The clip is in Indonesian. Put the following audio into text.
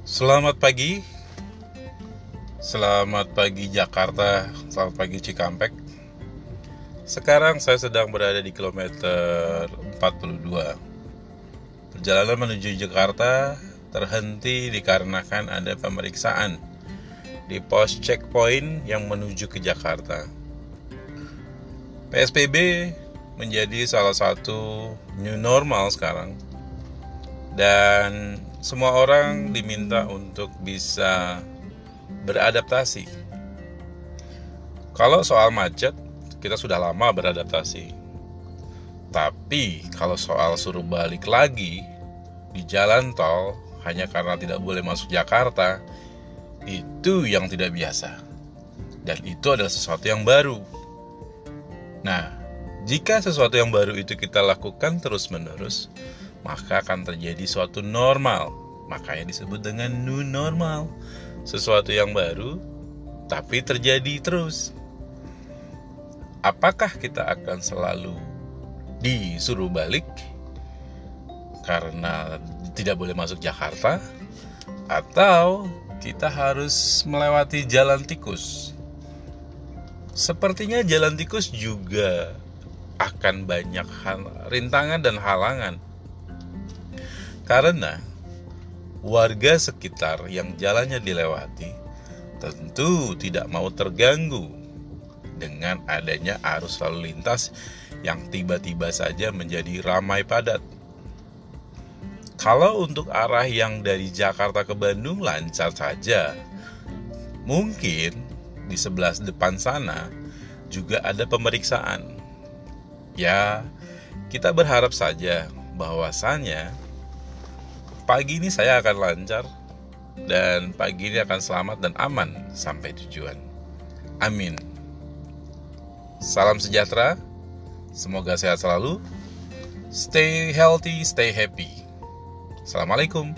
Selamat pagi. Selamat pagi Jakarta. Selamat pagi Cikampek. Sekarang saya sedang berada di kilometer 42 Perjalanan menuju Jakarta terhenti dikarenakan ada pemeriksaan di pos checkpoint yang menuju ke Jakarta. PSBB menjadi salah satu new normal sekarang. Dan semua orang diminta untuk bisa beradaptasi. Kalau soal macet, kita sudah lama beradaptasi. Tapi kalau soal suruh balik lagi di jalan tol hanya karena tidak boleh masuk Jakarta, itu yang tidak biasa. Dan itu adalah sesuatu yang baru. Nah, jika sesuatu yang baru itu kita lakukan terus-menerus, maka akan terjadi suatu normal. Makanya disebut dengan new normal. Sesuatu yang baru tapi terjadi terus. Apakah kita akan selalu disuruh balik karena tidak boleh masuk Jakarta atau kita harus melewati jalan tikus? Sepertinya jalan tikus juga akan banyak rintangan dan halangan karena warga sekitar yang jalannya dilewati tentu tidak mau terganggu dengan adanya arus lalu lintas yang tiba-tiba saja menjadi ramai padat. Kalau untuk arah yang dari Jakarta ke Bandung lancar saja, mungkin di sebelah depan sana juga ada pemeriksaan. Ya, kita berharap saja bahwasannya pagi ini saya akan lancar dan pagi ini akan selamat dan aman sampai tujuan. Amin. Salam sejahtera. Semoga sehat selalu. Stay healthy, stay happy. Assalamualaikum.